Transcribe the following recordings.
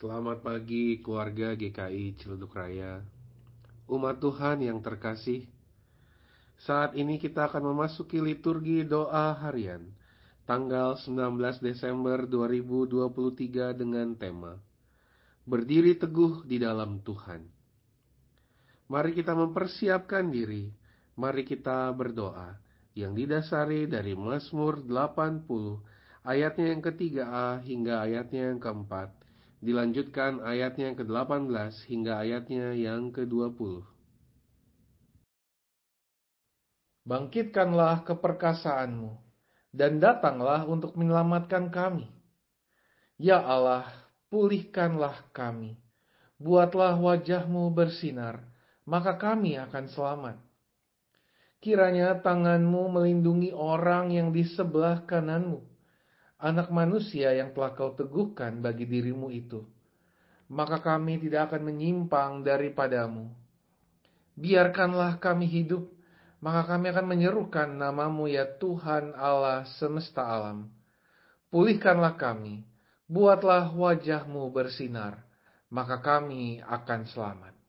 Selamat pagi keluarga GKI Ciledug Raya. Umat Tuhan yang terkasih Saat ini kita akan memasuki liturgi doa harian Tanggal 19 Desember 2023 dengan tema Berdiri teguh di dalam Tuhan. Mari kita mempersiapkan diri Mari kita berdoa Yang didasari dari Mazmur 80 Ayatnya yang ketiga A hingga ayatnya yang keempat Dilanjutkan ayatnya yang ke-18 hingga ayatnya yang ke-20. Bangkitkanlah keperkasaanmu, dan datanglah untuk menyelamatkan kami. Ya Allah, pulihkanlah kami. Buatlah wajahmu bersinar, maka kami akan selamat. Kiranya tanganmu melindungi orang yang di sebelah kananmu anak manusia yang telah kau teguhkan bagi dirimu itu, maka kami tidak akan menyimpang daripadamu. Biarkanlah kami hidup, maka kami akan menyerukan namamu ya Tuhan Allah semesta alam. Pulihkanlah kami, buatlah wajahmu bersinar, maka kami akan selamat.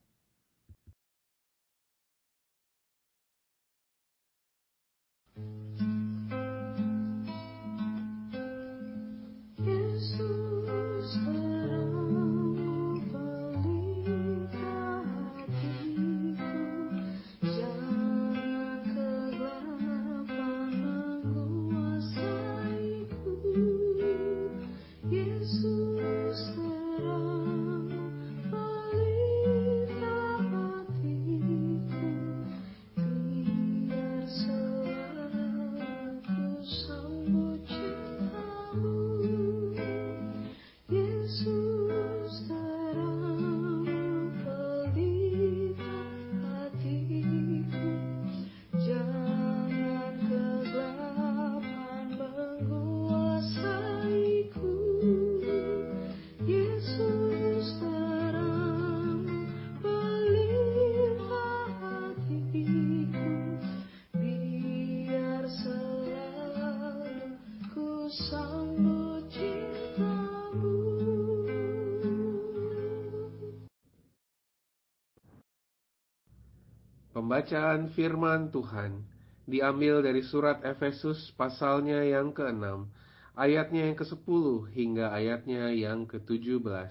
Pembacaan firman Tuhan diambil dari surat Efesus pasalnya yang ke-6, ayatnya yang ke-10 hingga ayatnya yang ke-17.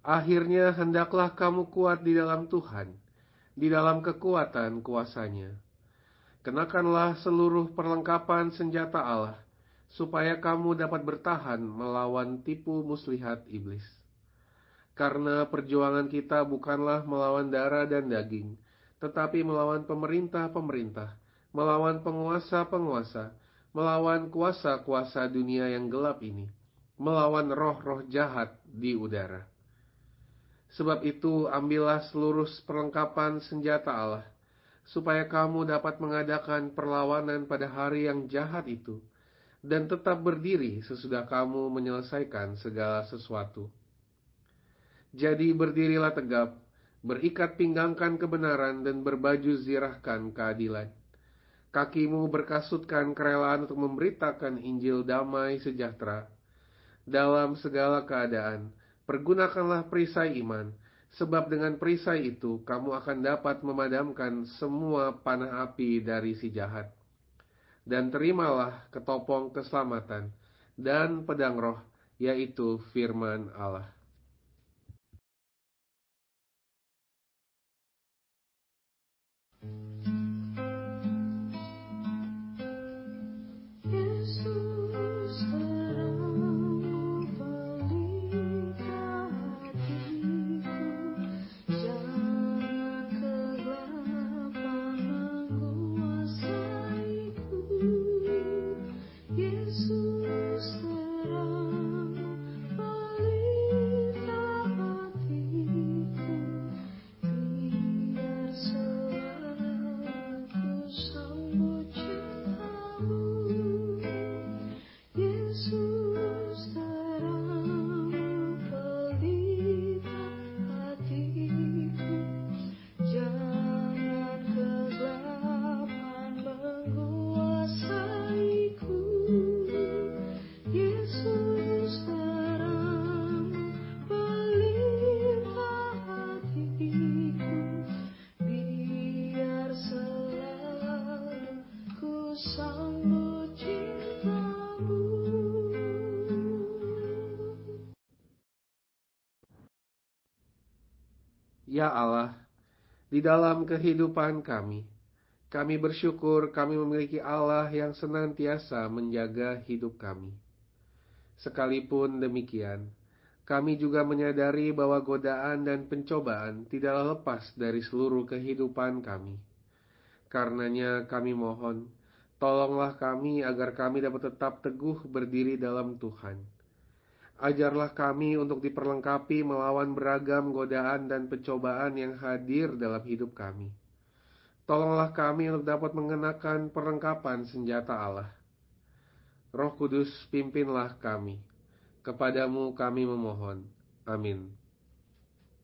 Akhirnya hendaklah kamu kuat di dalam Tuhan, di dalam kekuatan kuasanya. Kenakanlah seluruh perlengkapan senjata Allah, supaya kamu dapat bertahan melawan tipu muslihat iblis. Karena perjuangan kita bukanlah melawan darah dan daging, tetapi melawan pemerintah-pemerintah, melawan penguasa-penguasa, melawan kuasa-kuasa dunia yang gelap ini, melawan roh-roh jahat di udara. Sebab itu, ambillah seluruh perlengkapan senjata Allah, supaya kamu dapat mengadakan perlawanan pada hari yang jahat itu, dan tetap berdiri sesudah kamu menyelesaikan segala sesuatu. Jadi berdirilah tegap, berikat pinggangkan kebenaran dan berbaju zirahkan keadilan. Kakimu berkasutkan kerelaan untuk memberitakan Injil damai sejahtera. Dalam segala keadaan, pergunakanlah perisai iman, sebab dengan perisai itu kamu akan dapat memadamkan semua panah api dari si jahat. Dan terimalah ketopong keselamatan dan pedang roh, yaitu firman Allah. Mm-hmm. Ya Allah, di dalam kehidupan kami, kami bersyukur kami memiliki Allah yang senantiasa menjaga hidup kami. Sekalipun demikian, kami juga menyadari bahwa godaan dan pencobaan tidaklah lepas dari seluruh kehidupan kami. Karenanya kami mohon, tolonglah kami agar kami dapat tetap teguh berdiri dalam Tuhan. Ajarlah kami untuk diperlengkapi melawan beragam godaan dan pencobaan yang hadir dalam hidup kami. Tolonglah kami untuk dapat mengenakan perlengkapan senjata Allah. Roh Kudus, pimpinlah kami. Kepadamu kami memohon. Amin.